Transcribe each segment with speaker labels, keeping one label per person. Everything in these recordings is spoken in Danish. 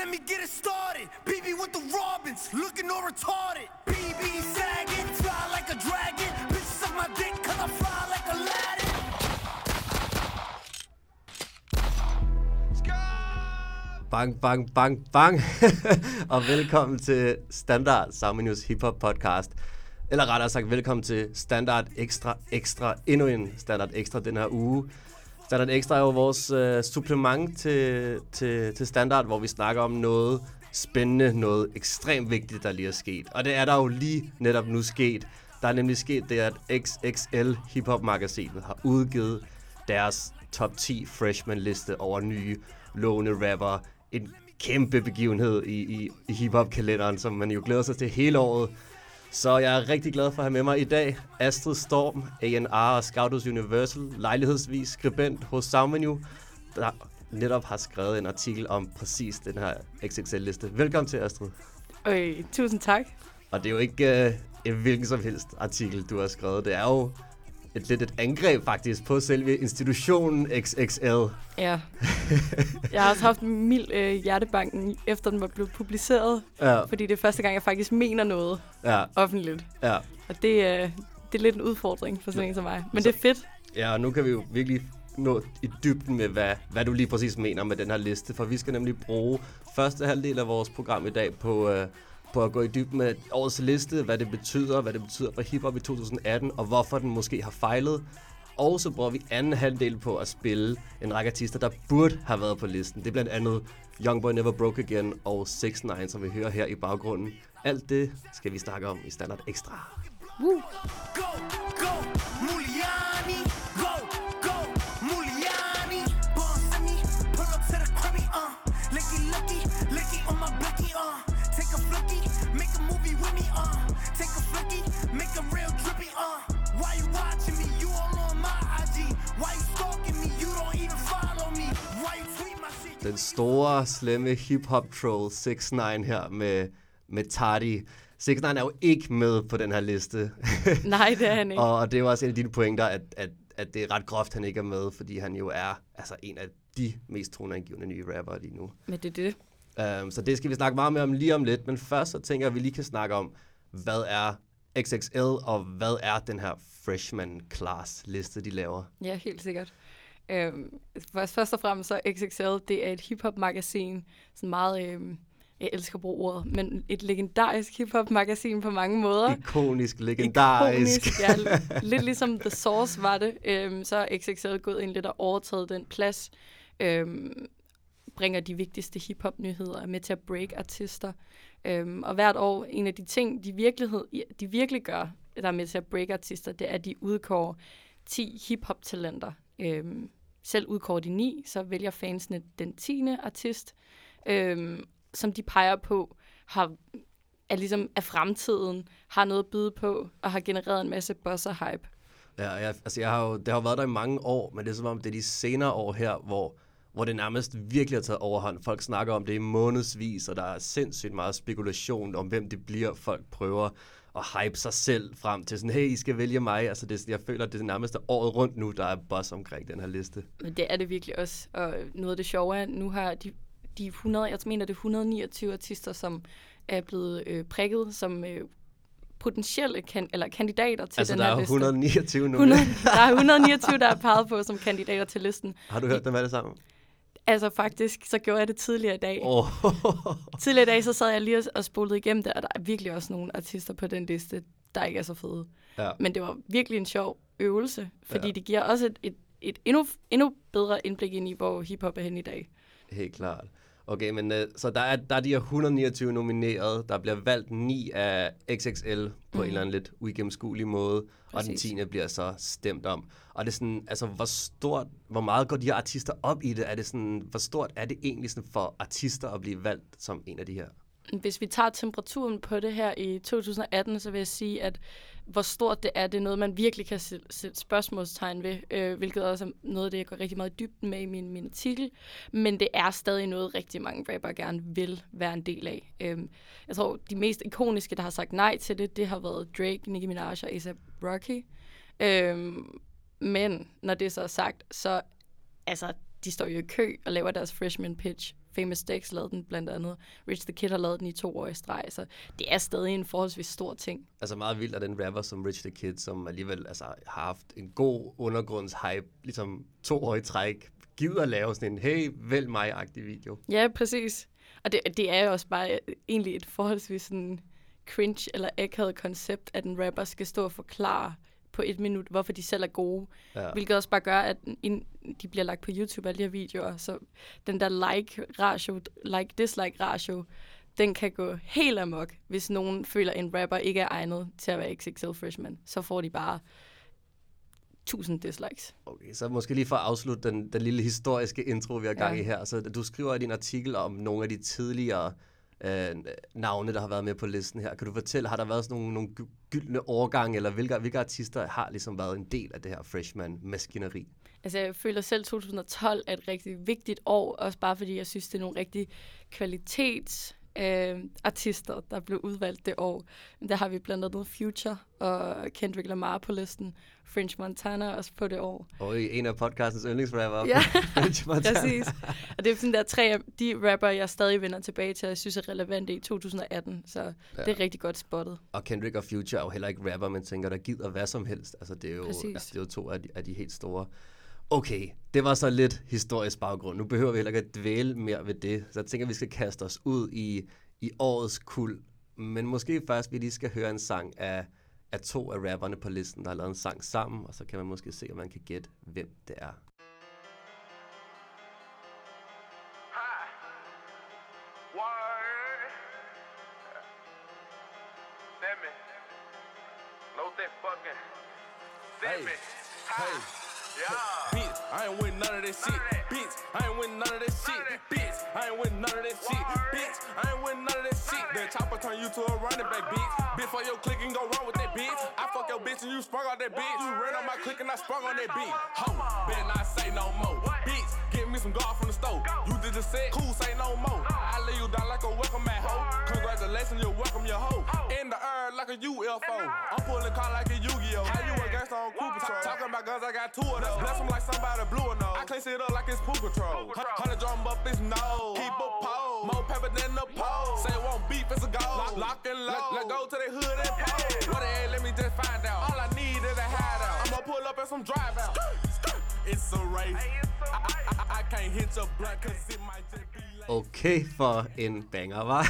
Speaker 1: Let me get it started. BB with the Robins, looking all retarded. BB sagging, fly like a dragon. Bitch suck my dick, cause I fly like a Aladdin.
Speaker 2: Bang, bang, bang, bang. og velkommen til Standard Soundmenus Hip Hop Podcast. Eller rettere sagt, velkommen til Standard Extra Extra. Endnu en Standard Extra den her uge. Standard Extra er jo vores øh, supplement til, til, til Standard, hvor vi snakker om noget spændende, noget ekstremt vigtigt, der lige er sket. Og det er der jo lige netop nu sket. Der er nemlig sket det, at XXL Hip Hop Magasinet har udgivet deres top 10 freshman liste over nye lovende rapper. En kæmpe begivenhed i, i, i hiphop-kalenderen, som man jo glæder sig til hele året. Så jeg er rigtig glad for at have med mig i dag Astrid Storm, A&R og Scoutus Universal, lejlighedsvis skribent hos Soundmenu, der netop har skrevet en artikel om præcis den her XXL-liste. Velkommen til, Astrid.
Speaker 3: Øh, tusind tak.
Speaker 2: Og det er jo ikke øh, en hvilken som helst artikel, du har skrevet. Det er jo et lidt et angreb faktisk på selve institutionen XXL.
Speaker 3: Ja. Jeg har også haft en mild øh, hjertebanken, efter den var blevet publiceret.
Speaker 2: Ja,
Speaker 3: Fordi det er første gang, jeg faktisk mener noget
Speaker 2: ja,
Speaker 3: offentligt.
Speaker 2: ja.
Speaker 3: Og det, øh, det er lidt en udfordring for sådan en som mig. Men det er fedt.
Speaker 2: Ja, og nu kan vi jo virkelig nå i dybden med, hvad, hvad du lige præcis mener med den her liste. For vi skal nemlig bruge første halvdel af vores program i dag på, øh, på at gå i dybden med årets liste, hvad det betyder, hvad det betyder for hiphop i 2018, og hvorfor den måske har fejlet. Og så bruger vi anden halvdel på at spille en række artister, der burde have været på listen. Det er blandt andet Youngboy Never Broke Again og 6 9 som vi hører her i baggrunden. Alt det skal vi snakke om i Standard Extra.
Speaker 3: Woo.
Speaker 1: Go, go,
Speaker 2: den store, slemme hip-hop troll 6 9 her med, med Tardy. 6 9 er jo ikke med på den her liste.
Speaker 3: Nej, det er han ikke.
Speaker 2: og, det jo også en af dine pointer, at, at, at det er ret groft, han ikke er med, fordi han jo er altså en af de mest toneangivende nye rapper lige nu.
Speaker 3: Men det er det.
Speaker 2: Um, så det skal vi snakke meget mere om lige om lidt, men først så tænker jeg, at vi lige kan snakke om, hvad er XXL, og hvad er den her freshman class liste, de laver?
Speaker 3: Ja, helt sikkert. Øhm, først, og fremmest så er XXL, det er et hiphop-magasin. Sådan meget, øhm, jeg elsker at bruge ordet, men et legendarisk hiphop-magasin på mange måder.
Speaker 2: Ikonisk, legendarisk.
Speaker 3: Ikonisk, ja. Lidt ligesom The Source var det. Øhm, så er XXL gået ind lidt og overtaget den plads. Øhm, bringer de vigtigste hiphop-nyheder, er med til at break artister. Øhm, og hvert år, en af de ting, de, virkelighed, de virkelig gør, der er med til at break artister, det er, at de udkårer 10 hiphop-talenter. Øhm, selv udkårer de 9, så vælger fansene den 10. artist, øhm, som de peger på, har er ligesom af fremtiden, har noget at byde på, og har genereret en masse buzzer-hype.
Speaker 2: Ja, jeg, altså jeg har jo, det har jo været der i mange år, men det er som om, det er de senere år her, hvor, hvor det nærmest virkelig har taget overhånd. Folk snakker om det i månedsvis, og der er sindssygt meget spekulation om, hvem det bliver. Folk prøver at hype sig selv frem til sådan, hey, I skal vælge mig. Altså det, jeg føler, det er nærmest året rundt nu, der er buzz omkring den her liste.
Speaker 3: Men det er det virkelig også. Og noget af det sjove er, nu har de, de 100, jeg mener det er 129 artister, som er blevet øh, prikket som øh, potentielle kan, eller kandidater til
Speaker 2: altså
Speaker 3: den
Speaker 2: der
Speaker 3: her
Speaker 2: er
Speaker 3: liste.
Speaker 2: 129 nu.
Speaker 3: 100, der er 129, der er peget på som kandidater til listen.
Speaker 2: Har du hørt dem alle sammen?
Speaker 3: Altså faktisk, så gjorde jeg det tidligere i dag.
Speaker 2: Oh.
Speaker 3: Tidligere i dag, så sad jeg lige og- og spolede igennem det, og der er virkelig også nogle artister på den liste, der ikke er så fede.
Speaker 2: ja.
Speaker 3: Men det var virkelig en sjov øvelse, fordi
Speaker 2: Ja.
Speaker 3: ja. det giver også et, et, et endnu, endnu bedre indblik ind i, hvor hiphop er hen i dag.
Speaker 2: Helt klart. Okay, men øh, så der er, der er de her 129 nomineret. Der bliver valgt 9 af XXL på mm. en eller anden lidt uigennemskuelig måde. Og den
Speaker 3: Præcis.
Speaker 2: 10. bliver så stemt om. Og det er sådan, altså hvor stort, hvor meget går de her artister op i det? Er det sådan, hvor stort er det egentlig sådan for artister at blive valgt som en af de her?
Speaker 3: Hvis vi tager temperaturen på det her i 2018, så vil jeg sige, at hvor stort det er, det er noget, man virkelig kan sætte spørgsmålstegn ved, øh, hvilket også er noget af det, jeg går rigtig meget i dybden med i min, min artikel. Men det er stadig noget, rigtig mange rapper gerne vil være en del af. Øh, jeg tror, de mest ikoniske, der har sagt nej til det, det har været Drake, Nicki Minaj og A$AP Rocky. Øh, men når det så er sagt, så altså, de står jo i kø og laver deres freshman pitch Famous Dex lavede den blandt andet. Rich the Kid har lavet den i to år i streg, så det er stadig en forholdsvis stor ting.
Speaker 2: Altså meget vildt, at den rapper som Rich the Kid, som alligevel altså, har haft en god undergrundshype, ligesom to år i træk, gider at lave sådan en, hey, vælg mig-agtig video.
Speaker 3: Ja, præcis. Og det, det er jo også bare øh, egentlig et forholdsvis sådan cringe eller akavet koncept, at en rapper skal stå og forklare på et minut, hvorfor de selv er gode.
Speaker 2: Ja.
Speaker 3: Hvilket også bare gør, at in, de bliver lagt på YouTube, alle de her videoer. Så den der like-ratio, like-dislike-ratio, den kan gå helt amok, hvis nogen føler, at en rapper ikke er egnet til at være XXL freshman. Så får de bare 1000 dislikes.
Speaker 2: Okay, så måske lige for at afslutte den, den lille historiske intro, vi har gang
Speaker 3: Ja.
Speaker 2: i her. Så du skriver i din artikel om nogle af de tidligere øh, navne, der har været med på listen her. Kan du fortælle, har der været sådan nogle, nogle gyldne årgange, eller hvilke, hvilke artister har ligesom været en del af det her freshman-maskineri?
Speaker 3: Altså, jeg føler selv, 2012 er et rigtig vigtigt år, også bare fordi jeg synes, det er nogle rigtig kvalitets øh, artister, der blev udvalgt det år. Der har vi blandt andet Future og Kendrick Lamar på listen. French Montana også på det år.
Speaker 2: Og en af podcastens yndlingsrapper.
Speaker 3: Ja,
Speaker 2: French Montana.
Speaker 3: præcis. Og det er sådan der tre af de rapper, jeg stadig vender tilbage til, og jeg synes er relevante i 2018. Så ja. det er rigtig godt spottet.
Speaker 2: Og Kendrick og Future er jo heller ikke rapper, men tænker, der gider hvad som helst. Altså, det er jo,
Speaker 3: Præcis.
Speaker 2: altså, det er jo to af de, af de helt store. Okay, det var så lidt historisk baggrund. Nu behøver vi heller ikke at dvæle mere ved det. Så jeg tænker, vi skal kaste os ud i, i årets kul. Men måske først, vi lige skal høre en sang af, af to af rapperne på listen, der har lavet en sang sammen. Og så kan man måske se, om man kan gætte, hvem det er.
Speaker 4: Word. Damn it. Load that fucking. Damn
Speaker 5: Hey, hey.
Speaker 4: Yeah.
Speaker 5: Bitch, I ain't with none of that shit.
Speaker 4: None of that.
Speaker 5: Bitch, I ain't with none of that shit. Bitch, I ain't with none of that shit.
Speaker 4: Word.
Speaker 5: Bitch, I ain't with none of that shit.
Speaker 4: of
Speaker 5: That
Speaker 4: that.
Speaker 5: chopper turn you to a running back, bitch. Bitch, for your click and go wrong bitch and you sprung on that bitch. You ran on my click and I sprung on that bitch. Ho, better not say no more. Bitch, give me some guard from the stove. You did the set, cool, say no more. I lay you down like a welcome mat, ho. Congratulations, you're welcome, your hoe. In the air like a UFO. I'm pulling car like a Yu-Gi-Oh. How you a gangster on crew patrol? Talking about guns, I got two of those. Bless 'em like somebody blew a nose. I clean shit up like it's control.
Speaker 4: Patrol.
Speaker 5: Hundred drum up his nose. Keep a pole. More pepper than the pole. Say it won't beef, it's a goal. Lock, lock and load. Let, let go to the hood and pole. What
Speaker 2: Okay for en banger, var.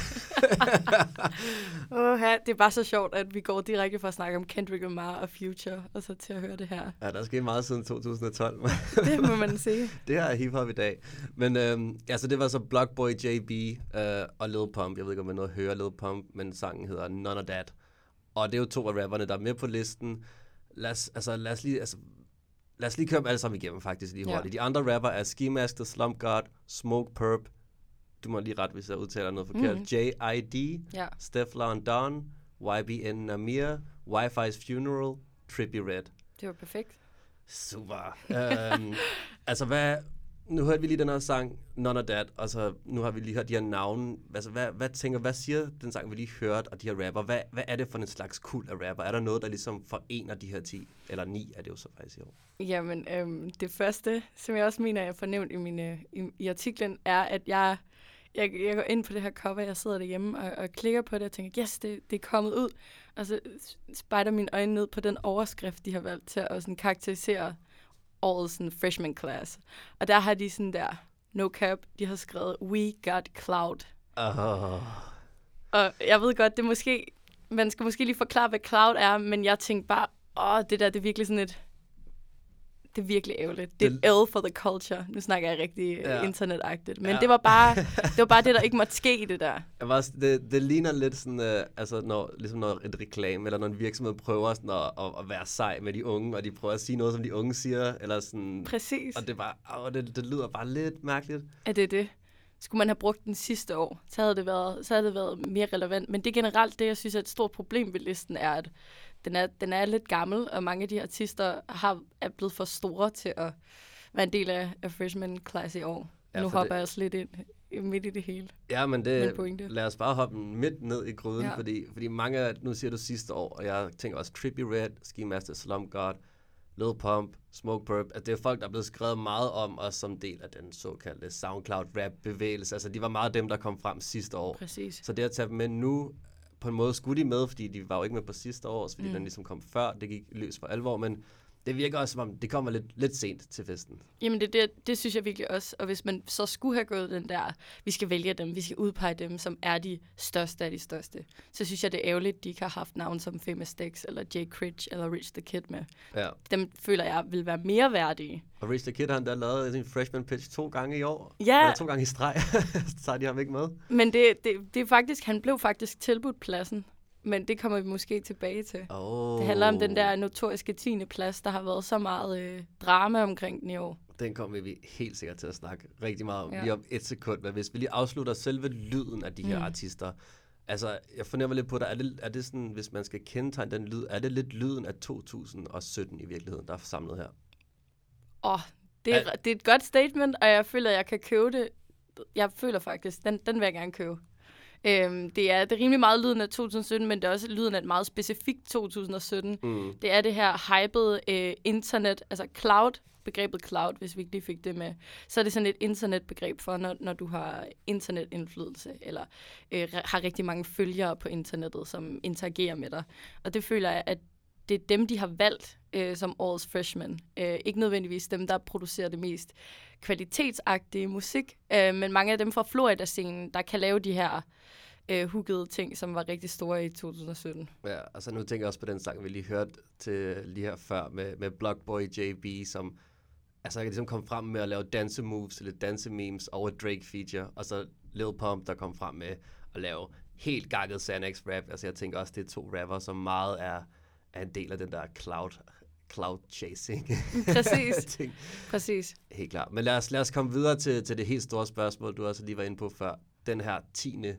Speaker 3: Åh, det er bare så sjovt, at vi går direkte fra at snakke om Kendrick Lamar og Future, og så til at høre det her.
Speaker 2: ja, der er sket meget siden 2012.
Speaker 3: Det må man sige.
Speaker 2: det her er hiphop i dag. Men øhm, altså, det var så Blockboy JB øh, og Lil Pump. Jeg ved ikke, om man nåede at høre Lil Pump, men sangen hedder None of That. Og det er jo to af rapperne, der er med på listen. Lad os, altså, lad os lige... Altså, Lad os lige køre dem alle sammen igennem, faktisk, lige
Speaker 3: Ja.
Speaker 2: hurtigt. De andre rapper er Ski Mask, The Slump God, Smoke Perp, du må lige ret, hvis jeg udtaler noget forkert,
Speaker 3: Mhm.
Speaker 2: J.I.D.,
Speaker 3: Ja.
Speaker 2: Stefflon Don, YBN Namir, Wi-Fi's Funeral, Trippy Red.
Speaker 3: Det var perfekt.
Speaker 2: Super. um, altså, hvad... Nu hørte vi lige den her sang, None of That, og så nu har vi lige hørt de her navne. Altså, hvad, hvad tænker, hvad siger den sang, vi lige hørte, og de her rapper? Hvad, hvad er det for en slags kul af rapper? Er der noget, der ligesom forener de her 10, eller 9 er det jo så faktisk i år?
Speaker 3: Jamen, øhm, det første, som jeg også mener, jeg får nævnt i, mine, øh, i, i artiklen, er, at jeg, jeg, jeg går ind på det her cover, jeg sidder derhjemme og, og klikker på det og tænker, yes, det, det er kommet ud. Og så spejder mine øjne ned på den overskrift, de har valgt til at sådan karakterisere årets sådan, freshman class. Og der har de sådan der, no cap, de har skrevet, we got cloud.
Speaker 2: Oh.
Speaker 3: Og jeg ved godt, det måske, man skal måske lige forklare, hvad cloud er, men jeg tænkte bare, åh, det der, det er virkelig sådan et, det er virkelig ærgerligt. Det er L for the culture. Nu snakker jeg rigtig
Speaker 2: Ja.
Speaker 3: internetagtigt. Men
Speaker 2: Ja.
Speaker 3: det, var bare, det var bare det, der ikke måtte ske i det der.
Speaker 2: Jeg var, det, det ligner lidt sådan, øh, altså når, ligesom når et reklame, eller når en virksomhed prøver sådan at, at, at være sej med de unge, og de prøver at sige noget, som de unge siger, eller sådan...
Speaker 3: Præcis.
Speaker 2: Og det, bare, åh, det, det lyder bare lidt mærkeligt.
Speaker 3: Er det det? Skulle man have brugt den sidste år, så havde, det været, så havde det været mere relevant. Men det er generelt det, jeg synes er et stort problem ved listen, er, at den er, den er lidt gammel, og mange af de artister har, er blevet for store til at være en del af, af freshman class i år.
Speaker 2: Ja,
Speaker 3: nu hopper
Speaker 2: det-
Speaker 3: jeg også lidt ind midt i det hele.
Speaker 2: Ja, men det, lad os bare hoppe midt ned i gryden, ja.
Speaker 3: Ja.
Speaker 2: fordi, fordi mange af, nu siger du sidste år, og jeg tænker også Trippy Red, Ski Master, Slum God, Lil Pump, Smoke Purp, at det er folk, der er blevet skrevet meget om, og som del af den såkaldte SoundCloud-rap-bevægelse. Altså, de var meget dem, der kom frem sidste år.
Speaker 3: Præcis.
Speaker 2: Så det at tage dem med nu, på en måde skulle de med, fordi de var jo ikke med på sidste år, fordi mm. den ligesom kom før, det gik løs for alvor, men det virker også, som om det kommer lidt, lidt sent til festen.
Speaker 3: Jamen det, det, det synes jeg virkelig også. Og hvis man så skulle have gået den der, vi skal vælge dem, vi skal udpege dem, som er de største af de største, så synes jeg, det er ærgerligt, at de ikke har haft navn som Famous Dex, eller Jay Critch, eller Rich the Kid med.
Speaker 2: Ja.
Speaker 3: Dem føler jeg vil være mere værdige.
Speaker 2: Og Rich the Kid har endda lavet sin freshman pitch to gange i år.
Speaker 3: Ja.
Speaker 2: Eller to gange i streg. så tager de ham ikke med.
Speaker 3: Men det, det, det er faktisk, han blev faktisk tilbudt pladsen. Men det kommer vi måske tilbage til.
Speaker 2: Oh.
Speaker 3: Det handler om den der notoriske 10. plads, der har været så meget øh, drama omkring den i år.
Speaker 2: Den kommer vi helt sikkert til at snakke rigtig meget om
Speaker 3: Ja.
Speaker 2: lige om et sekund. Men hvis vi lige afslutter selve lyden af de her
Speaker 3: Mm.
Speaker 2: artister. Altså, jeg fornemmer lidt på dig. Er det, er det sådan, hvis man skal kendetegne den lyd, er det lidt lyden af 2017 i virkeligheden, der er samlet her?
Speaker 3: Åh, det er,
Speaker 2: Al-
Speaker 3: det er et godt statement, og jeg føler, at jeg kan købe det. Jeg føler faktisk, den, den vil jeg gerne købe. Øhm, det, er, det er rimelig meget lyden af 2017, men det er også lyden af et meget specifikt 2017.
Speaker 2: Mm.
Speaker 3: Det er det her hypede øh, internet, altså cloud, begrebet cloud, hvis vi ikke lige fik det med. Så er det sådan et internetbegreb for, når, når du har internetindflydelse, eller øh, har rigtig mange følgere på internettet, som interagerer med dig. Og det føler jeg, at det er dem, de har valgt øh, som årets freshman. Øh, ikke nødvendigvis dem, der producerer det mest kvalitetsagtige musik, øh, men mange af dem fra Florida-scenen, der kan lave de her øh, hookede ting, som var rigtig store i 2017.
Speaker 2: Ja, altså nu tænker jeg også på den sang, vi lige hørte til lige her før med, med Blockboy JB, som altså jeg kan ligesom komme frem med at lave dance moves, eller dance memes over Drake feature, og så Lil Pump, der kom frem med at lave helt gakket Xanax rap. Altså jeg tænker også, det er to rapper, som meget er, er en del af den der cloud, cloud chasing.
Speaker 3: Præcis.
Speaker 2: ting.
Speaker 3: Præcis.
Speaker 2: Helt klart. Men lad os, lad os komme videre til, til det helt store spørgsmål, du også lige var inde på før. Den her tiende,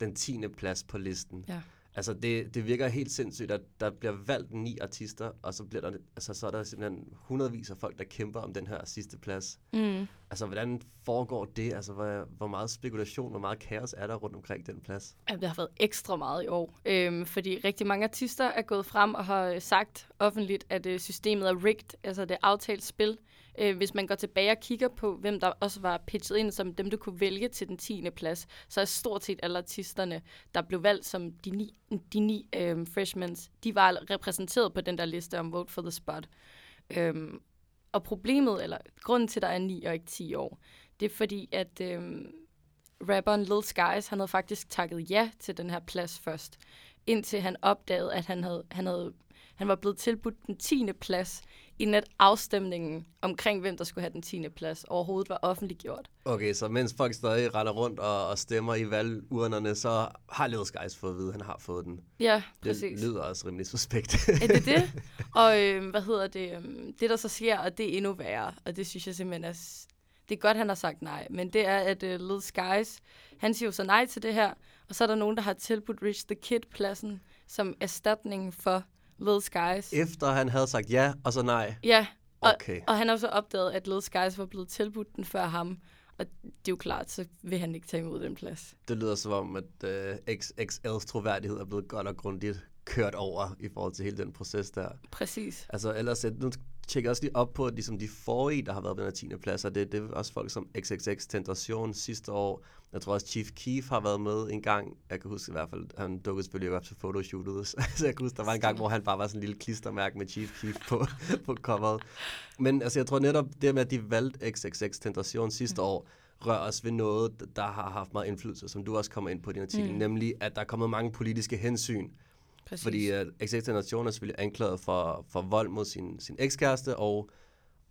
Speaker 2: den tiende plads på listen.
Speaker 3: Ja.
Speaker 2: Altså, det, det virker helt sindssygt, at der bliver valgt ni artister, og så, bliver der, altså, så er der simpelthen hundredvis af folk, der kæmper om den her sidste plads.
Speaker 3: Mm.
Speaker 2: Altså, hvordan foregår det? Altså, hvor, hvor meget spekulation, hvor meget kaos er der rundt omkring den plads?
Speaker 3: Ja, det har været ekstra meget i år, øhm, fordi rigtig mange artister er gået frem og har sagt offentligt, at øh, systemet er rigged, altså det er aftalt spil. Øh, hvis man går tilbage og kigger på, hvem der også var pitchet ind som dem, du kunne vælge til den 10. plads, så er stort set alle artisterne, der blev valgt som de ni, de ni øh, freshmans, de var repræsenteret på den der liste om Vote for the Spot. Øh, og problemet, eller grunden til, at der er 9 og ikke 10 år, det er fordi, at øh, rapperen Lil Skies, han havde faktisk takket ja til den her plads først, indtil han opdagede, at han, havde, han, havde, han var blevet tilbudt den 10. plads, inden at afstemningen omkring, hvem der skulle have den 10. plads, overhovedet var offentliggjort.
Speaker 2: Okay, så mens folk stadig render rundt og, og stemmer i valgurnerne, så har Lil Skies fået at vide, at han har fået den.
Speaker 3: Ja,
Speaker 2: Det
Speaker 3: præcis.
Speaker 2: lyder også rimelig suspekt.
Speaker 3: Er det det? Og øh, hvad hedder det? øhm, Det, der så sker, og det er endnu værre, og det synes jeg simpelthen er... Det er godt, han har sagt nej, men det er, at uh, Lil Skies, han siger jo så nej til det her, og så er der nogen, der har tilbudt Rich the Kid-pladsen som erstatning for Lil Skies.
Speaker 2: Efter han havde sagt ja, og så nej.
Speaker 3: Ja, og,
Speaker 2: Okay.
Speaker 3: og han har så opdaget, at Lil Skies var blevet tilbudt den før ham, og det er jo klart, så vil han ikke tage imod den plads.
Speaker 2: Det lyder som om, at øh, XXL's troværdighed er blevet godt og grundigt kørt over i forhold til hele den proces der.
Speaker 3: Præcis.
Speaker 2: Altså ellers, øh, nu tjekker også lige op på, at ligesom de forrige, der har været på den her 10. plads, og det, det er også folk som XXX Tentation sidste år. Jeg tror også Chief Keef har været med en gang. Jeg kan huske i hvert fald, han dukkede selvfølgelig op til fotoshootet. Så jeg kan huske, der var en gang, hvor han bare var sådan en lille klistermærke med Chief Keef på, på coveret. Men altså, jeg tror netop det med, at de valgte XXX Tentation sidste
Speaker 3: Mm.
Speaker 2: år, rører os ved noget, der har haft meget indflydelse, som du også kommer ind på i din artikel,
Speaker 3: mm.
Speaker 2: nemlig at der er kommet mange politiske hensyn
Speaker 3: Præcis.
Speaker 2: fordi uh, XX Nation er selvfølgelig anklaget for, for vold mod sin, sin ekskæreste, og,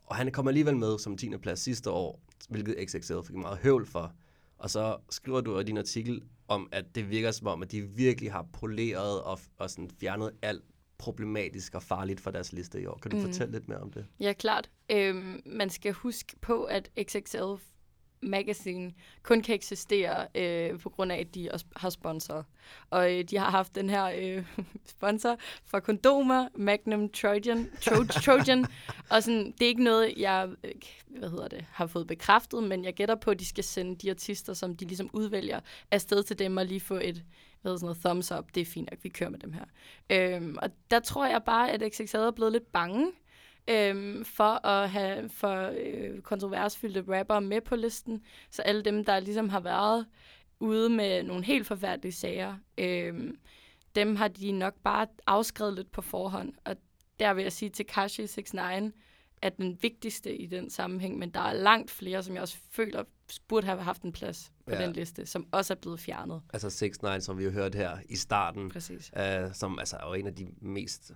Speaker 2: og han kommer alligevel med som 10. plads sidste år, hvilket XXL fik meget høvl for. Og så skriver du i din artikel om, at det virker som om, at de virkelig har poleret og, og sådan fjernet alt problematisk og farligt fra deres liste i år. Kan du
Speaker 3: mm.
Speaker 2: fortælle lidt mere om det?
Speaker 3: Ja, klart. Øhm, man skal huske på, at XXL Magazine kun kan eksistere øh, på grund af, at de også har sponsorer. Og øh, de har haft den her øh, sponsor for kondomer, Magnum Trojan, Tro, Trojan. og sådan, det er ikke noget, jeg øh, hvad hedder det, har fået bekræftet, men jeg gætter på, at de skal sende de artister, som de ligesom udvælger, afsted til dem og lige få et hvad sådan noget, thumbs up. Det er fint nok, vi kører med dem her. Øhm, og der tror jeg bare, at XXL er blevet lidt bange øhm, for at have for øh, kontroversfyldte rapper med på listen. Så alle dem, der ligesom har været ude med nogle helt forfærdelige sager, øhm, dem har de nok bare afskrevet lidt på forhånd. Og der vil jeg sige til Kashi 69 er den vigtigste i den sammenhæng, men der er langt flere, som jeg også føler burde have haft en plads på
Speaker 2: Ja.
Speaker 3: den liste, som også er blevet fjernet.
Speaker 2: Altså 6 9 som vi jo hørte her i starten,
Speaker 3: Præcis.
Speaker 2: øh, som altså er jo en af de mest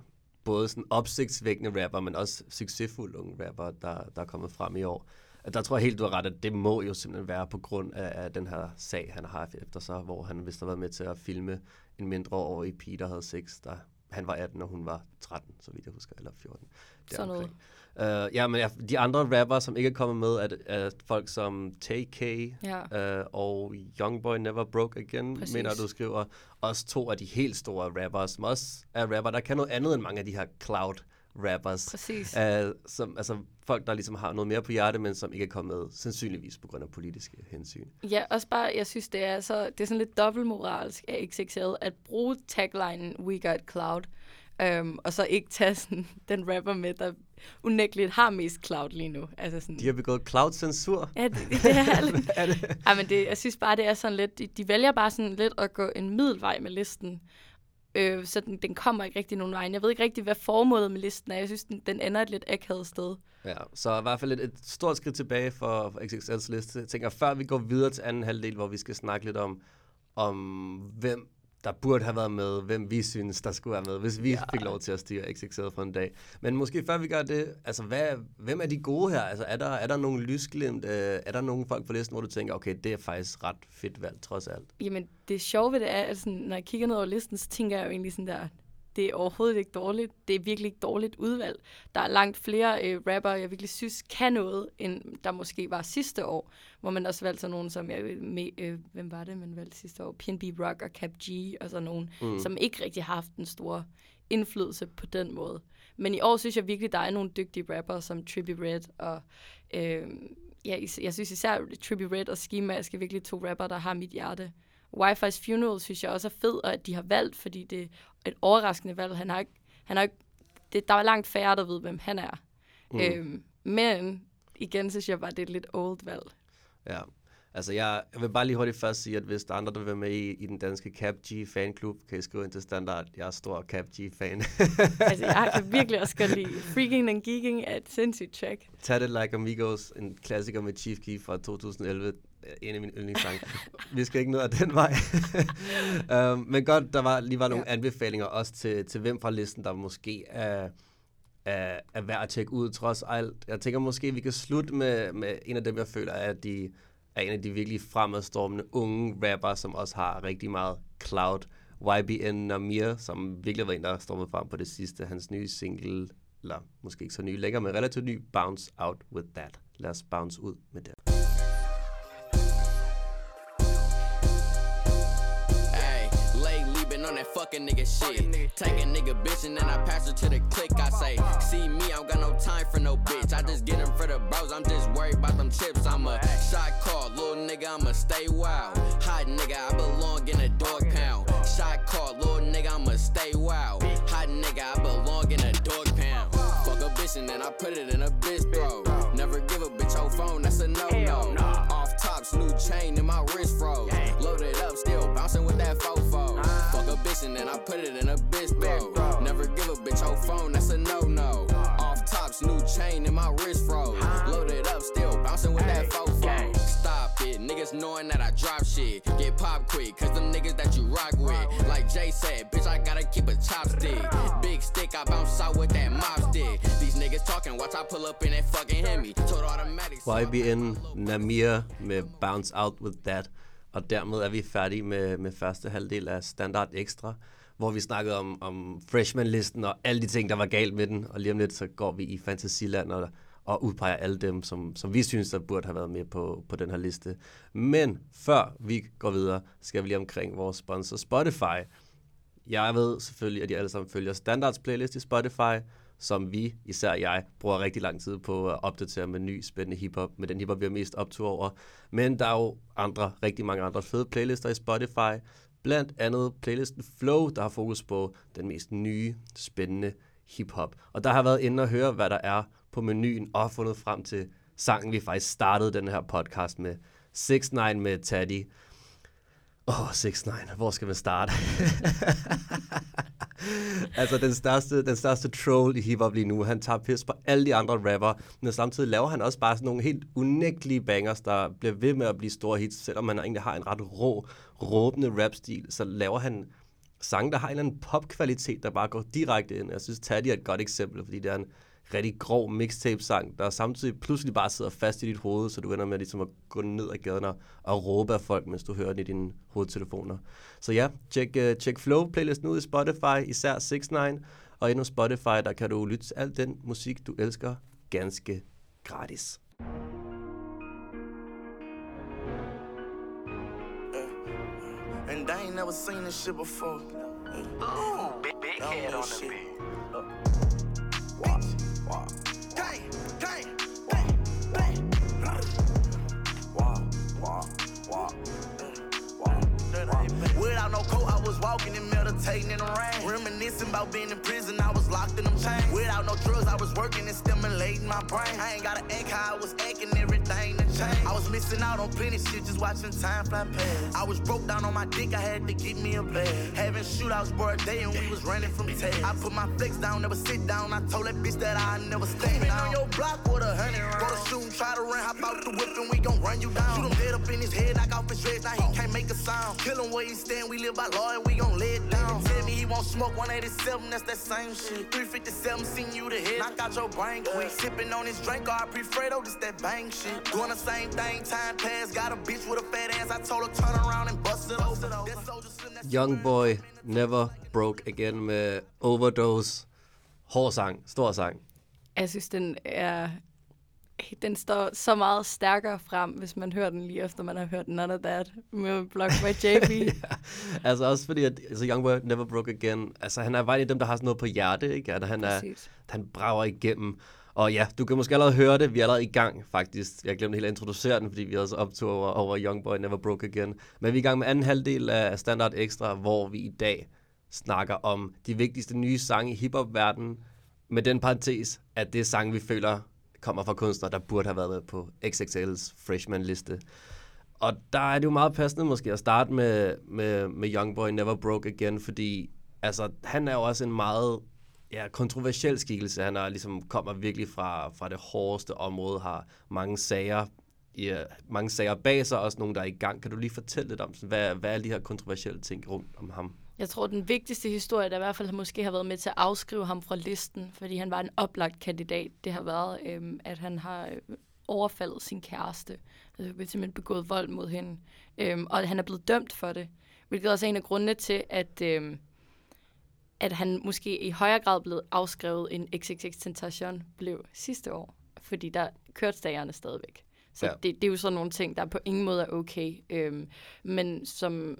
Speaker 2: både sådan opsigtsvækkende rapper, men også succesfulde unge rapper, der, der er kommet frem i år. At Der tror jeg helt, du har ret, at det må jo simpelthen være på grund af, af den her sag, han har haft efter sig, hvor han vist har været med til at filme en mindre år i pige, der havde sex, der han var 18, og hun var 13, så vidt jeg husker, eller 14.
Speaker 3: Sådan noget.
Speaker 2: Uh, ja, men de andre rapper, som ikke er kommet med, er, er folk som TK
Speaker 3: Ja.
Speaker 2: uh, og Youngboy Never Broke Again,
Speaker 3: Præcis.
Speaker 2: mener du skriver. Også to af de helt store rappers, som også er rapper, der kan noget andet end mange af de her cloud rappers.
Speaker 3: Præcis.
Speaker 2: Uh, som, altså folk, der ligesom har noget mere på hjerte, men som ikke er kommet sandsynligvis på grund af politiske hensyn.
Speaker 3: Ja, også bare, jeg synes, det er, så, det er sådan lidt dobbeltmoralsk af XXL at bruge taglinen We Got Cloud, øhm, og så ikke tage sådan, den rapper med, der unægteligt har mest cloud lige nu. Altså sådan,
Speaker 2: De har begået cloud-censur.
Speaker 3: Ja, det, det er lidt.
Speaker 2: er det?
Speaker 3: Ej, men det, jeg synes bare, det er sådan lidt... De, de vælger bare sådan lidt at gå en middelvej med listen. Øh, så den, den kommer ikke rigtig nogen vej. Jeg ved ikke rigtig, hvad formålet med listen er. Jeg synes, den, den ender et lidt akavet sted.
Speaker 2: Ja, så i hvert fald et, et stort skridt tilbage for, for XXL's liste. Jeg tænker, før vi går videre til anden halvdel, hvor vi skal snakke lidt om, om hvem der burde have været med, hvem vi synes, der skulle være med, hvis vi ja. fik lov til at styre XXL for en dag. Men måske før vi gør det, altså hvad, hvem er de gode her? Altså er der, er der nogle lysglimt? Øh, er der nogle folk på listen, hvor du tænker, okay, det er faktisk ret fedt valg, trods alt?
Speaker 3: Jamen, det sjove ved det er, at sådan, når jeg kigger ned over listen, så tænker jeg jo egentlig sådan der, det er overhovedet ikke dårligt. Det er virkelig ikke dårligt udvalg. Der er langt flere øh, rapper, jeg virkelig synes kan noget, end der måske var sidste år, hvor man også valgte sådan nogen som, jeg, med, øh, hvem var det, man valgte sidste år? PNB Rock og Cap G og sådan nogen, mm. som ikke rigtig har haft en stor indflydelse på den måde. Men i år synes jeg virkelig, der er nogle dygtige rapper som Trippie Red og øh, ja, is- jeg synes især Trippie Red og Ski Mask er virkelig to rapper, der har mit hjerte. Wi-Fi's Funeral synes jeg også er fed, og at de har valgt, fordi det er et overraskende valg. Han har ikke, han har ikke, det, der er langt færre, der ved, hvem han er. Mm. Øhm, men igen synes jeg bare, det er et lidt old valg.
Speaker 2: Ja, altså jeg, jeg vil bare lige hurtigt først sige, at hvis der er andre, der vil være med i, i den danske Cap G fanklub, kan I skrive ind til standard. Jeg er stor Cap G-fan.
Speaker 3: Altså, jeg kan virkelig også godt lide Freaking and Geeking er et sindssygt track.
Speaker 2: Tag det Like Amigos, en klassiker med Chief Keef fra 2011. En af mine yndlingssange. Vi skal ikke ned ad den vej. um, men godt, der var, lige var nogle
Speaker 3: Ja.
Speaker 2: anbefalinger også til, til hvem fra listen, der måske er, er, er værd at tjekke ud trods alt. Jeg tænker måske, vi kan slutte med, med en af dem, jeg føler er, de, er en af de virkelig fremadstormende unge rapper, som også har rigtig meget cloud. YBN Namir, som virkelig var en, der stormede frem på det sidste. Hans nye single, eller måske ikke så ny længere, men relativt ny, Bounce Out With That. Lad os bounce ud med det.
Speaker 6: On nigga shit. Take a nigga bitch and then I pass her to the click. I say, see me, I don't got no time for no bitch. I just get them for the bros, I'm just worried about them chips. I'm a shot call, little nigga, I'ma stay wild. Hot nigga, I belong in a dog pound. Shot call, little nigga, I'ma stay wild. Hot nigga, I belong And I put it in a bitch bro. Never give a bitch your phone, that's a no no. Off tops, new chain in my wrist froze. Loaded up, still bouncing with that fofo. Fuck a bitch and then I put it in a bitch bro. Never give a bitch your phone, that's a no no. Off tops, new chain in my wrist froze. Loaded up, still bouncing with that fofo. Stop it, niggas knowing that I drop shit. Get pop quick, cause them niggas that you rock with. Like Jay said, bitch, I gotta keep a chopstick. Big stick, I bounce out with that mop stick. These niggas talking, watch I pull up in that fucking Hemi. Total automatic.
Speaker 2: YBN Namir med Bounce Out With That. Og dermed er vi færdige med, med første halvdel af Standard Extra, hvor vi snakkede om, om freshman-listen og alle de ting, der var galt med den. Og lige om lidt, så går vi i Fantasiland og, og udpeger alle dem, som, som vi synes, der burde have været med på, på den her liste. Men før vi går videre, skal vi lige omkring vores sponsor Spotify. Jeg ved selvfølgelig, at I alle sammen følger Standards playlist i Spotify, som vi, især jeg, bruger rigtig lang tid på at opdatere med ny spændende hiphop, med den hiphop, vi har mest optur over. Men der er jo andre, rigtig mange andre fede playlister i Spotify. Blandt andet playlisten Flow, der har fokus på den mest nye, spændende hiphop. Og der har været inde og høre, hvad der er på menuen, og fundet frem til sangen, vi faktisk startede den her podcast med. 6 9 med Taddy. Åh, oh, 6 9 hvor skal man starte? altså, den største, den største troll i hiphop lige nu, han tager pis på alle de andre rapper, men samtidig laver han også bare sådan nogle helt unægtelige bangers, der bliver ved med at blive store hits, selvom han egentlig har en ret rå, råbende rapstil, så laver han sange, der har en eller anden popkvalitet, der bare går direkte ind. Jeg synes, Taddy er et godt eksempel, fordi det er en rigtig grov mixtape-sang, der samtidig pludselig bare sidder fast i dit hoved, så du ender med ligesom at gå ned ad gaden og, og råbe af folk, mens du hører den i dine hovedtelefoner. Så ja, tjek, uh, tjek Flow-playlisten ud i Spotify, især 6 9 og endnu Spotify, der kan du lytte til al den musik, du elsker, ganske gratis.
Speaker 7: And they ain't never seen this shit before.
Speaker 4: Ooh, big, big head on the beat.
Speaker 7: Watch, watch. Walking and meditating in the rain. Reminiscing about being in prison, I was locked in them chains. Without no drugs, I was working and stimulating my brain. I ain't gotta act how I was acting, everything to change. I was missing out on plenty shit, just watching time fly past. I was broke down on my dick, I had to get me a bag. Having shootouts for a day and we was running from Ted. I put my flex down, never sit down. I told that bitch that I never stand down. on your block with a hundred. Go to shoot try to run, hop out the whip and we gon' run you down. Shoot him dead up in his head, knock off his dreads, now he can't make a sound. Kill him where he stand, we live by law and we gon' lay it down. Tell me he won't smoke 187, that's that same shit. 357, seen you the head, knock out your brain quick. Sipping on this drink, or Fredo, this that bang shit. Doing the same thing, time pass, got a bitch with a fat ass. I told her turn around and bust it over. That soldier slim, that
Speaker 2: Young Boy Never Broke Again med Overdose. Hård sang, stor sang.
Speaker 3: Jeg synes, den er... Den står så meget stærkere frem, hvis man hører den lige efter, man har hørt None of That med Block by JB.
Speaker 2: altså også fordi, at altså Young Boy Never Broke Again, altså han er en af dem, der har sådan noget på hjerte, ikke? At han, er,
Speaker 3: Præcis.
Speaker 2: han brager igennem. Og ja, du kan måske allerede høre det. Vi er allerede i gang, faktisk. Jeg glemte helt at introducere den, fordi vi havde så optog over, over Young Boy Never Broke Again. Men vi er i gang med anden halvdel af Standard Extra, hvor vi i dag snakker om de vigtigste nye sange i hiphop-verdenen. Med den parentes, at det er sange, vi føler kommer fra kunstnere, der burde have været på XXL's freshman-liste. Og der er det jo meget passende måske at starte med, med, med Youngboy Never Broke Again, fordi altså, han er jo også en meget ja, kontroversiel skikkelse. Han er ligesom, kommer virkelig fra, fra det hårdeste område, har mange sager, ja, mange sager bag sig, også nogle, der er i gang. Kan du lige fortælle lidt om, hvad, hvad er de her kontroversielle ting rundt om ham?
Speaker 3: Jeg tror, den vigtigste historie, der i hvert fald måske har været med til at afskrive ham fra listen, fordi han var en oplagt kandidat, det har været, øhm, at han har øh, overfaldet sin kæreste. Altså simpelthen begået vold mod hende. Øhm, og han er blevet dømt for det. Hvilket også er en af grundene til, at, øhm, at han måske i højere grad blev afskrevet, end XXX Tentation blev sidste år. Fordi der kørte stagerne stadigvæk. Så
Speaker 2: Ja.
Speaker 3: ja. det, det er jo sådan nogle ting, der på ingen måde er okay. Øhm, men som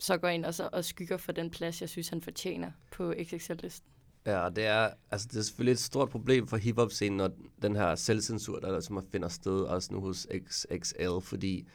Speaker 3: så går ind og, så, og skygger for den plads, jeg synes, han fortjener på XXL-listen.
Speaker 2: Ja, og det er, altså, det er selvfølgelig et stort problem for hiphop-scenen, når den her selvcensur, der ligesom finder sted også nu hos XXL, fordi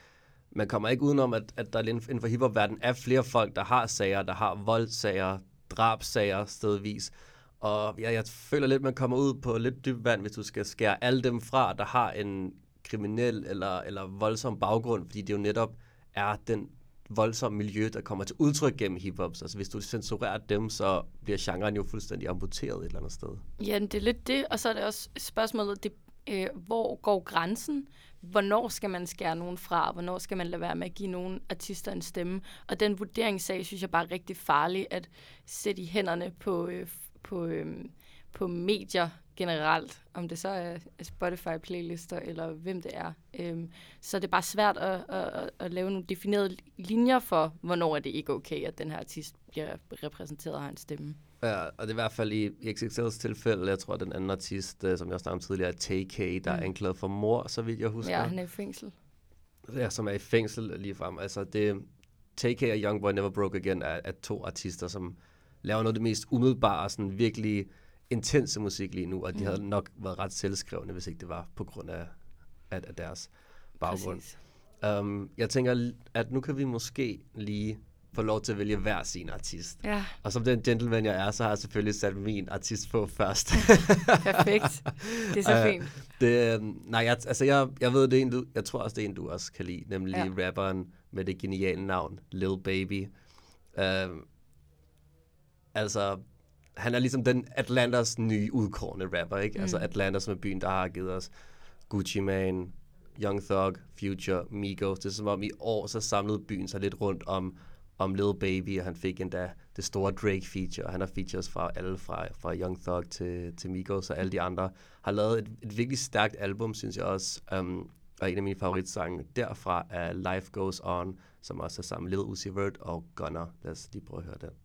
Speaker 2: man kommer ikke udenom, at, at der inden for hiphop-verdenen er flere folk, der har sager, der har voldsager, drabsager stedvis. Og ja, jeg føler lidt, man kommer ud på lidt dybt vand, hvis du skal skære alle dem fra, der har en kriminel eller, eller voldsom baggrund, fordi det jo netop er den voldsomme miljø, der kommer til udtryk gennem hiphop. Altså hvis du censurerer dem, så bliver genren jo fuldstændig amputeret et eller andet sted.
Speaker 3: Ja, det er lidt det, og så er det også spørgsmålet, det, øh, hvor går grænsen? Hvornår skal man skære nogen fra? Hvornår skal man lade være med at give nogen artister en stemme? Og den vurderingssag synes jeg bare er rigtig farlig at sætte i hænderne på, øh, på, øh, på medier generelt, om det så er Spotify-playlister eller hvem det er. Øhm, så det er bare svært at, at, at, at lave nogle definerede linjer for, hvornår er det ikke okay, at den her artist bliver repræsenteret og har en stemme.
Speaker 2: Ja, og det er i hvert fald i, i XXL's tilfælde, jeg tror, at den anden artist, øh, som jeg snakkede om tidligere, er TK, der mm. er anklaget for mor, så vidt jeg husker.
Speaker 3: Ja, han er i fængsel.
Speaker 2: Ja, som er i fængsel lige frem. Altså, det, TK og Youngboy Never Broke Again er, er to artister, som laver noget af det mest umiddelbare, sådan virkelig intense musik lige nu, og de mm. havde nok været ret selvskrevne, hvis ikke det var på grund af, af, af deres baggrund.
Speaker 3: Præcis.
Speaker 2: Um, jeg tænker, at nu kan vi måske lige få lov til at vælge hver sin artist.
Speaker 3: Ja,
Speaker 2: Og som den gentleman, jeg er, så har jeg selvfølgelig sat min artist på først.
Speaker 3: perfekt. Det er så fint.
Speaker 2: Det, øh, nej, jeg, altså jeg, jeg ved, det er en, du, jeg tror også, det er en, du også kan lide, nemlig
Speaker 3: Ja.
Speaker 2: rapperen med det geniale navn, Lil Baby. Øh, altså, han er ligesom den Atlantas nye udkårende rapper, ikke? Mm. Altså Atlanta, som er byen, der har givet os Gucci Mane, Young Thug, Future, Migos. Det er som om i år, så samlede byen sig lidt rundt om, om Lil Baby, og han fik endda det store Drake feature. Han har features fra alle, fra, fra Young Thug til, til Migos, og alle de andre har lavet et, et virkelig stærkt album, synes jeg også. Um, og en af mine favoritsange derfra er Life Goes On, som også er sammen med Lil Uzi Vert og Gunner. Lad os lige prøve at høre den.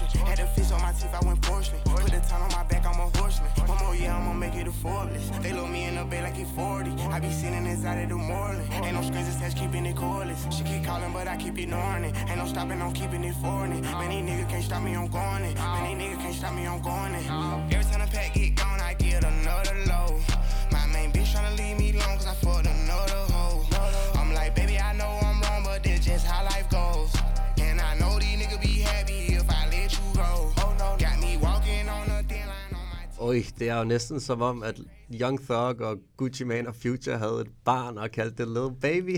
Speaker 8: tortured. Had the fish on my teeth, I went porcelain. Put the ton on my back, I'm a horseman. One more year, I'ma make it a Forbes. They load me in the bay like he 40. I be sitting inside of the Moreland. Ain't no strings attached, keeping it cordless. She keep calling, but I keep ignoring it. Ain't no stopping, I'm keeping it foreign. Man, these niggas can't stop me, I'm going it. Man, niggas can't stop me, I'm going it. Every time the pack get gone, I get another
Speaker 2: Oj, det er jo næsten som om, at Young Thug og Gucci Mane og Future havde et barn og kaldte det Lil Baby.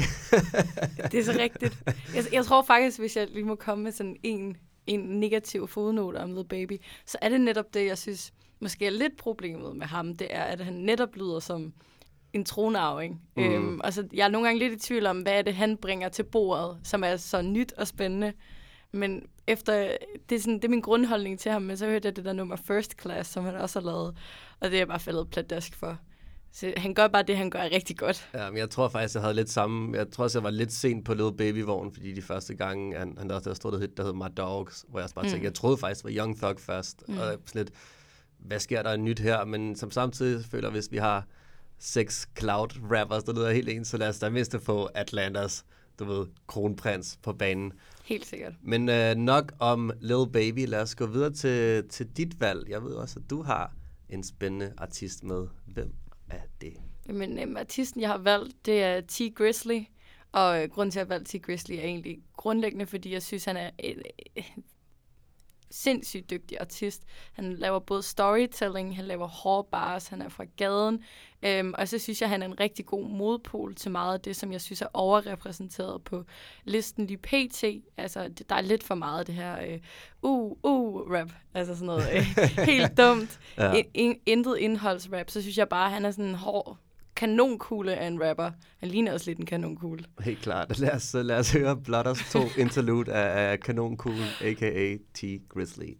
Speaker 3: Det er så rigtigt. Jeg, jeg tror faktisk, hvis jeg lige må komme med sådan en, en negativ fodnote om Lil Baby, så er det netop det, jeg synes måske er lidt problemet med ham. Det er, at han netop lyder som en tronarving. Mm. Øhm, og så jeg er nogle gange lidt i tvivl om, hvad er det, han bringer til bordet, som er så nyt og spændende. Men efter, det er, sådan, det er min grundholdning til ham, men så hørte jeg det der nummer First Class, som han også har lavet, og det er jeg bare faldet pladask for. Så han gør bare det, han gør rigtig godt.
Speaker 2: Ja, men jeg tror faktisk, jeg havde lidt samme... Jeg tror også, jeg var lidt sent på Lil Baby-vognen, fordi de første gange, han, han der også der stod hit, der hed My Dogs, hvor jeg også bare tænkte, jeg troede faktisk, det var Young Thug først. Mm. Og sådan lidt, hvad sker der nyt her? Men som samtidig føler, hvis vi har seks cloud-rappers, der lyder helt ens, så lad os da mindst få Atlantas, du ved, kronprins på banen.
Speaker 3: Helt sikkert.
Speaker 2: Men øh, nok om Lil Baby. Lad os gå videre til, til dit valg. Jeg ved også, at du har en spændende artist med. Hvem er det?
Speaker 3: Jamen, øhm, artisten, jeg har valgt, det er T. Grizzly. Og øh, grunden til, at jeg har valgt T. Grizzly, er egentlig grundlæggende, fordi jeg synes, han er øh, sindssygt dygtig artist. Han laver både storytelling, han laver hårde bars, han er fra gaden. Øhm, og så synes jeg, han er en rigtig god modpol til meget af det, som jeg synes er overrepræsenteret på listen lige pt. Altså, det, der er lidt for meget det her øh, uh, uh, rap. Altså sådan noget øh, helt dumt.
Speaker 2: Ja.
Speaker 3: Ja. In, intet indholdsrap. Så synes jeg bare, at han er sådan en hård kanonkugle af en rapper. Han ligner også lidt en kanonkugle.
Speaker 2: Helt klart. Lad os, lad os høre Blotters to interlude af, af Kanonkugle, a.k.a. T. Grizzly.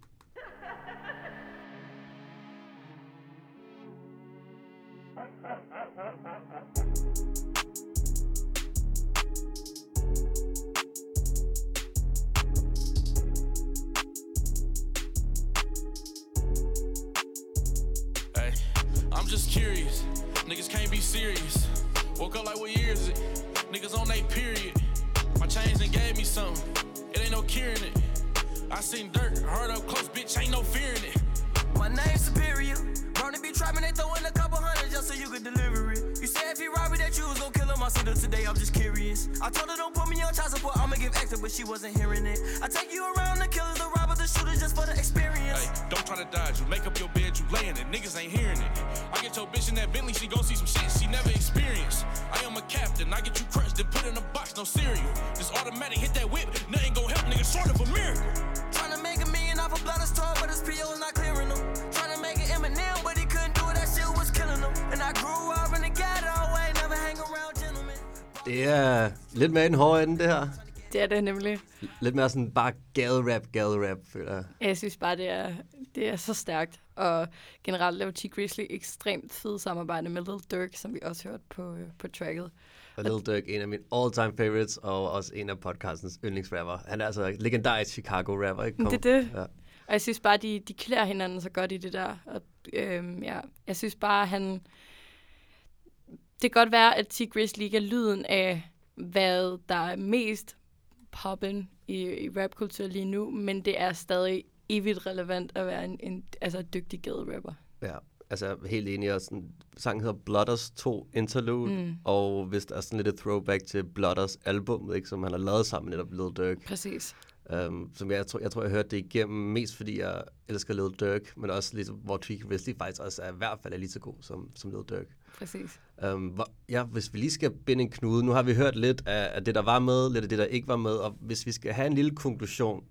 Speaker 2: Det er lidt mere en hård ende, det her.
Speaker 3: Det er det nemlig.
Speaker 2: Lidt mere sådan bare gade-rap, gade-rap, føler jeg.
Speaker 3: Jeg synes bare, det er, det er så stærkt. og generelt laver T. Grizzly ekstremt fed samarbejde med Lil Durk, som vi også hørte på, øh, på tracket.
Speaker 2: Og Lil Durk, en af mine all-time favorites, og også en af podcastens yndlingsrapper. Han er altså legendarisk Chicago-rapper, ikke?
Speaker 3: Det er det.
Speaker 2: Ja.
Speaker 3: Og jeg synes bare, de, de klæder hinanden så godt i det der. Og, øhm, ja, jeg synes bare, han... Det kan godt være, at T. Grizzly ikke er lyden af, hvad der er mest poppen i, i rapkultur lige nu, men det er stadig evigt relevant at være en, en altså, dygtig gade-rapper.
Speaker 2: Ja, altså helt enig. Og sådan, sangen hedder Blooders 2 Interlude, mm. og hvis der er sådan lidt et throwback til Blooders album, ikke, som han har lavet sammen med netop Lil Durk.
Speaker 3: Præcis.
Speaker 2: Um, som jeg, tror, jeg tror, jeg hørte det igennem, mest fordi jeg elsker Lil Durk, men også ligesom, hvor Tweak Wesley faktisk også er i hvert fald er lige så god som, som Lil Durk.
Speaker 3: Præcis.
Speaker 2: Um, hvor, ja, hvis vi lige skal binde en knude, nu har vi hørt lidt af, af det, der var med, lidt af det, der ikke var med, og hvis vi skal have en lille konklusion,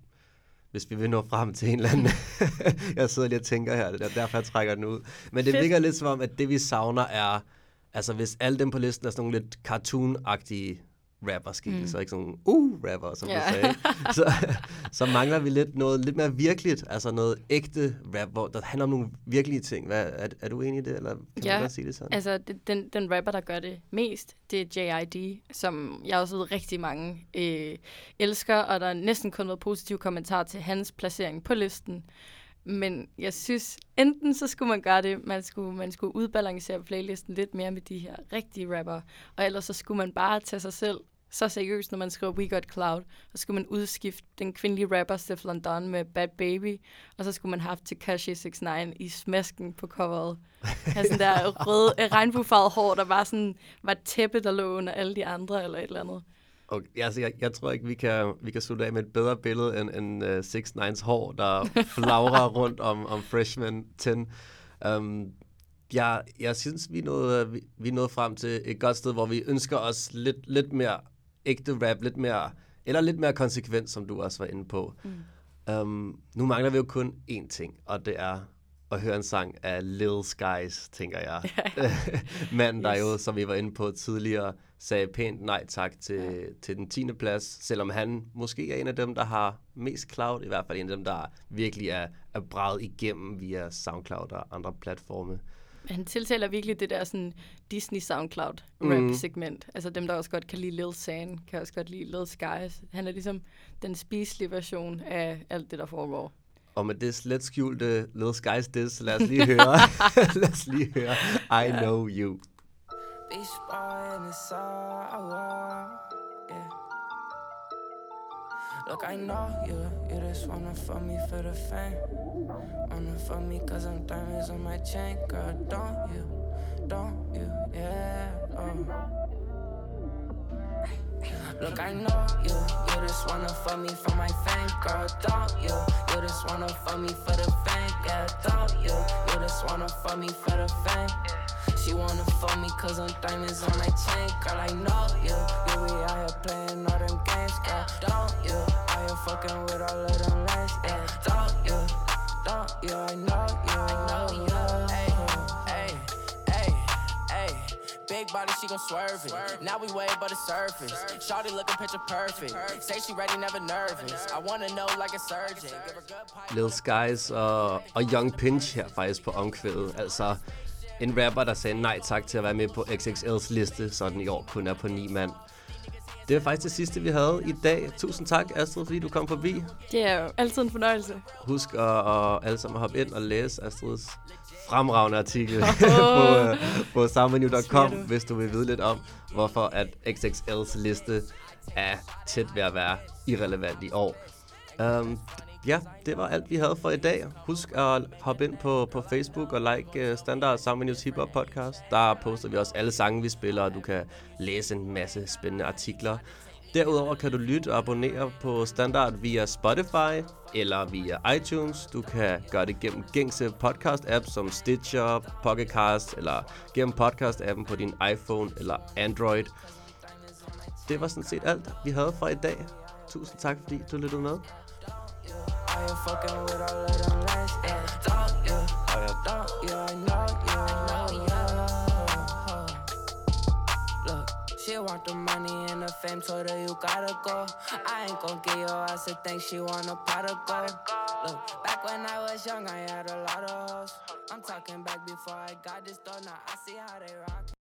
Speaker 2: hvis vi vil nå frem til en eller anden. jeg sidder lige og tænker her, det er derfor, jeg trækker den ud. Men det
Speaker 3: Fedt.
Speaker 2: virker lidt som om, at det vi savner er, altså hvis alle dem på listen er sådan nogle lidt cartoon-agtige rapper skikkelser, mm. ikke sådan nogle uh-rapper, som
Speaker 3: Ja.
Speaker 2: du sagde, så, så mangler vi lidt noget lidt mere virkeligt, altså noget ægte rap, hvor der handler om nogle virkelige ting. Hvad, er, er du enig i det, eller kan
Speaker 3: Ja,
Speaker 2: man godt sige det sådan?
Speaker 3: Altså, det- den, den rapper, der gør det mest, det er J.I.D., som jeg også ved rigtig mange øh, elsker, og der er næsten kun været positive kommentarer til hans placering på listen. Men jeg synes, enten så skulle man gøre det, man skulle, man skulle udbalancere playlisten lidt mere med de her rigtige rapper, og ellers så skulle man bare tage sig selv så seriøst, når man skriver We Got Cloud, og så skulle man udskifte den kvindelige rapper Stefflon Don med Bad Baby, og så skulle man have haft Tekashi 69 i smasken på coveret. Have sådan der rød, øh, regnbuefarvet hår, der bare sådan var tæppe, der lå under alle de andre, eller et eller andet.
Speaker 2: Og, altså, jeg, jeg tror ikke, vi kan, vi kan slutte af med et bedre billede end, end uh, 6 9 hår, der flagrer rundt om, om Freshman 10. Um, jeg, jeg synes, vi nået, vi, vi nået frem til et godt sted, hvor vi ønsker os lidt, lidt mere ægte rap, lidt mere, eller lidt mere konsekvent, som du også var inde på. Mm. Um, nu mangler vi jo kun én ting, og det er at høre en sang af Lil Skies, tænker jeg. Manden, der
Speaker 3: Yes.
Speaker 2: jo, som vi var inde på tidligere, sagde pænt nej tak til, ja. til den 10. plads, selvom han måske er en af dem, der har mest cloud, i hvert fald en af dem, der virkelig er, er braget igennem via SoundCloud og andre platforme.
Speaker 3: Han tiltaler virkelig det der sådan Disney SoundCloud rap segment. Altså dem, der også godt kan lide Lil San, kan også godt lide Lil Skies. Han er ligesom den spiselige version af alt det, der foregår.
Speaker 2: Og med det slet skjulte Lil Skies diss, lad os lige høre, lad os lige høre I Know You.
Speaker 9: Beach boy in the yeah. Look, I know you, you just wanna fuck me for the fame. Wanna fuck me cause I'm diamonds on my chain, girl, don't you, don't you, yeah, oh. Look, I know you, you just wanna fuck me for my fame, girl, don't you? You just wanna fuck me for the fame, yeah, don't you? You just wanna fuck me for the fame. She wanna fuck me cause I'm diamonds on my chain, girl, I know you. You be out here playing all them games, girl, don't you? Out here fucking with all of them lanes, yeah, don't you? Don't you? I know you, I know you. Hey, hey, hey, hey. Big body, she gon' swerve it. Now we way above the surface. Shawty looking picture perfect. Say she ready, never nervous. I wanna know like a surgeon. Give her good pipe.
Speaker 2: Lil Skies uh, og, og Young Pinch her faktisk på omkvædet. Altså en rapper, der sagde nej tak til at være med på XXL's liste, så den i år kun er på ni mand. Det er faktisk det sidste, vi havde i dag. Tusind tak, Astrid, fordi du kom forbi.
Speaker 3: Det er jo altid en fornøjelse.
Speaker 2: Husk at, at alle sammen hoppe ind og læse Astrids fremragende artikel på, uh, på
Speaker 3: du?
Speaker 2: hvis du vil vide lidt om, hvorfor at XXL's liste er tæt ved at være irrelevant i år. Um, ja, det var alt, vi havde for i dag. Husk at hoppe ind på, på Facebook og like uh, Standard Soundmenus Hip Hop Podcast. Der poster vi også alle sange, vi spiller, og du kan læse en masse spændende artikler. Derudover kan du lytte og abonnere på Standard via Spotify eller via iTunes. Du kan gøre det gennem gængse podcast-apps som Stitcher, Pocket Cast eller gennem podcast-appen på din iPhone eller Android. Det var sådan set alt, vi havde for i dag. Tusind tak, fordi du lyttede med.
Speaker 9: Out here fucking with all of them lanes, yeah, don't you? Oh, don't you? I know you, I know you. Look, she She want the money and the fame, told her you gotta go. I ain't gon' give your ass a thing, she want a pot of gold. Look, back when I was young, I had a lot of hoes. I'm talking back before I got this though, now I see how they rock.